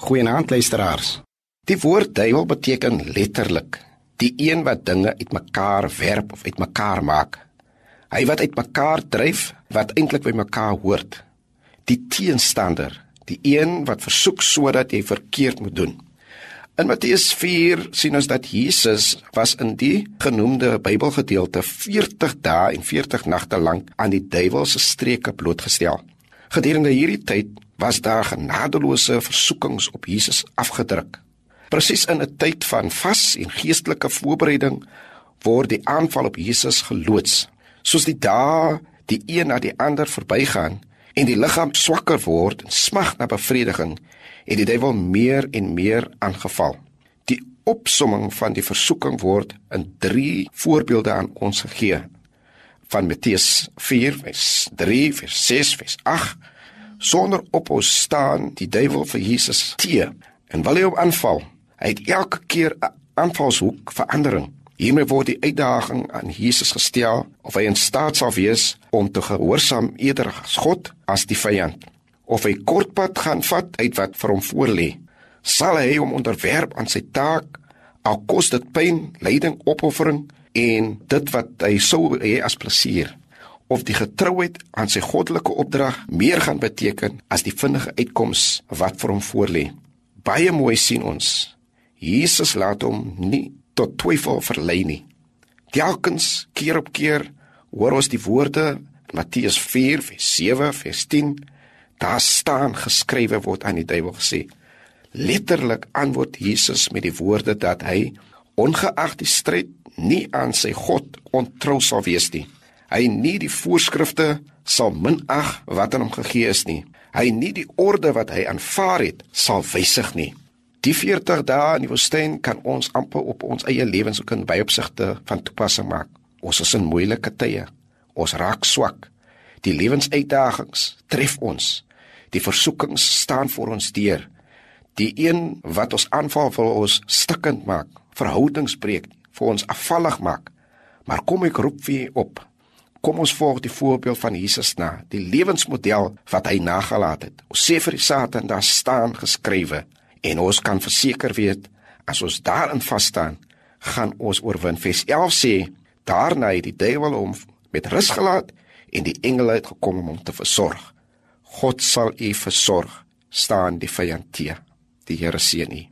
Goeienaand luisteraars. Die woord duiwel beteken letterlik die een wat dinge uitmekaar werp of uitmekaar maak. Hy wat uitmekaar dryf wat eintlik by mekaar hoort. Die teenstander, die een wat versoek sodat jy verkeerd moet doen. In Matteus 4 sien ons dat Jesus was in die genoemde Bybelgedeelte 40 dae en 40 nagte lank aan die duiwel se streke blootgestel. Gedurende hierdie tyd was daar genadeloose versoekings op Jesus afgedruk. Presies in 'n tyd van vas en geestelike voorbereiding word die aanval op Jesus geloods. Soos die dae die een na die ander verbygaan en die liggaam swakker word en smag na bevrediging, het die duiwel meer en meer aangeval. Die opsomming van die versoeking word in 3 voorbeelde aan ons gegee van Matteus 4 vers 3 vers 6 vers 8 sonder ophou staan die duiwel vir Jesus te en wil hy hom aanval? Hy het elke keer 'n aanvalshoek verandering. Hiermee word die uitdaging aan Jesus gestel of hy in staat sal wees om te gehoorsaam eerder as God as die vyand. Of hy kortpad gaan vat uit wat vir hom voorlê. Sal hy hom onderwerp aan sy taak al kos dit pyn lyding opoffering en dit wat hy sou hê as plesier of die getrouheid aan sy goddelike opdrag meer gaan beteken as die vinnige uitkoms wat vir hom voorlê. Baie mooi sien ons. Jesus laat hom nie tot twyfel verlei nie. Telkens keer op keer hoor ons die woorde Matteus 4 vers 7 vers 10 daar staan geskrywe word aan die duiwel gesê. Letterlik antwoord Jesus met die woorde dat hy ongeag die stryd nie aan sy God ontrou sal wees nie. Hy nie die voorskrifte sal minag wat aan hom gegee is nie. Hy nie die orde wat hy aanvaar het sal wysig nie. Die 40 dae in die woestyn kan ons amper op ons eie lewens ook in baie opsigte van toepassing maak. Ons is in moeilike tye. Ons raak swak. Die lewensuitdagings tref ons. Die versoekings staan voor ons deur. Die een wat ons aanval wil ons stikkend maak, verhoudings breek, vir ons afvallig maak. Maar kom ek roep vir op. Kom ons volg die voorbeeld van Jesus na, die lewensmodel wat hy nagelaat het. Ons sê vir die Satan daar staan geskrywe en ons kan verseker weet as ons daarin vas staan, gaan ons oorwin. Vers 11 sê: Daarna het die duiwel hom met rus gelaat en die engele het gekom om hom te versorg. God sal u versorg, staan die vyand te. Die Here seën u.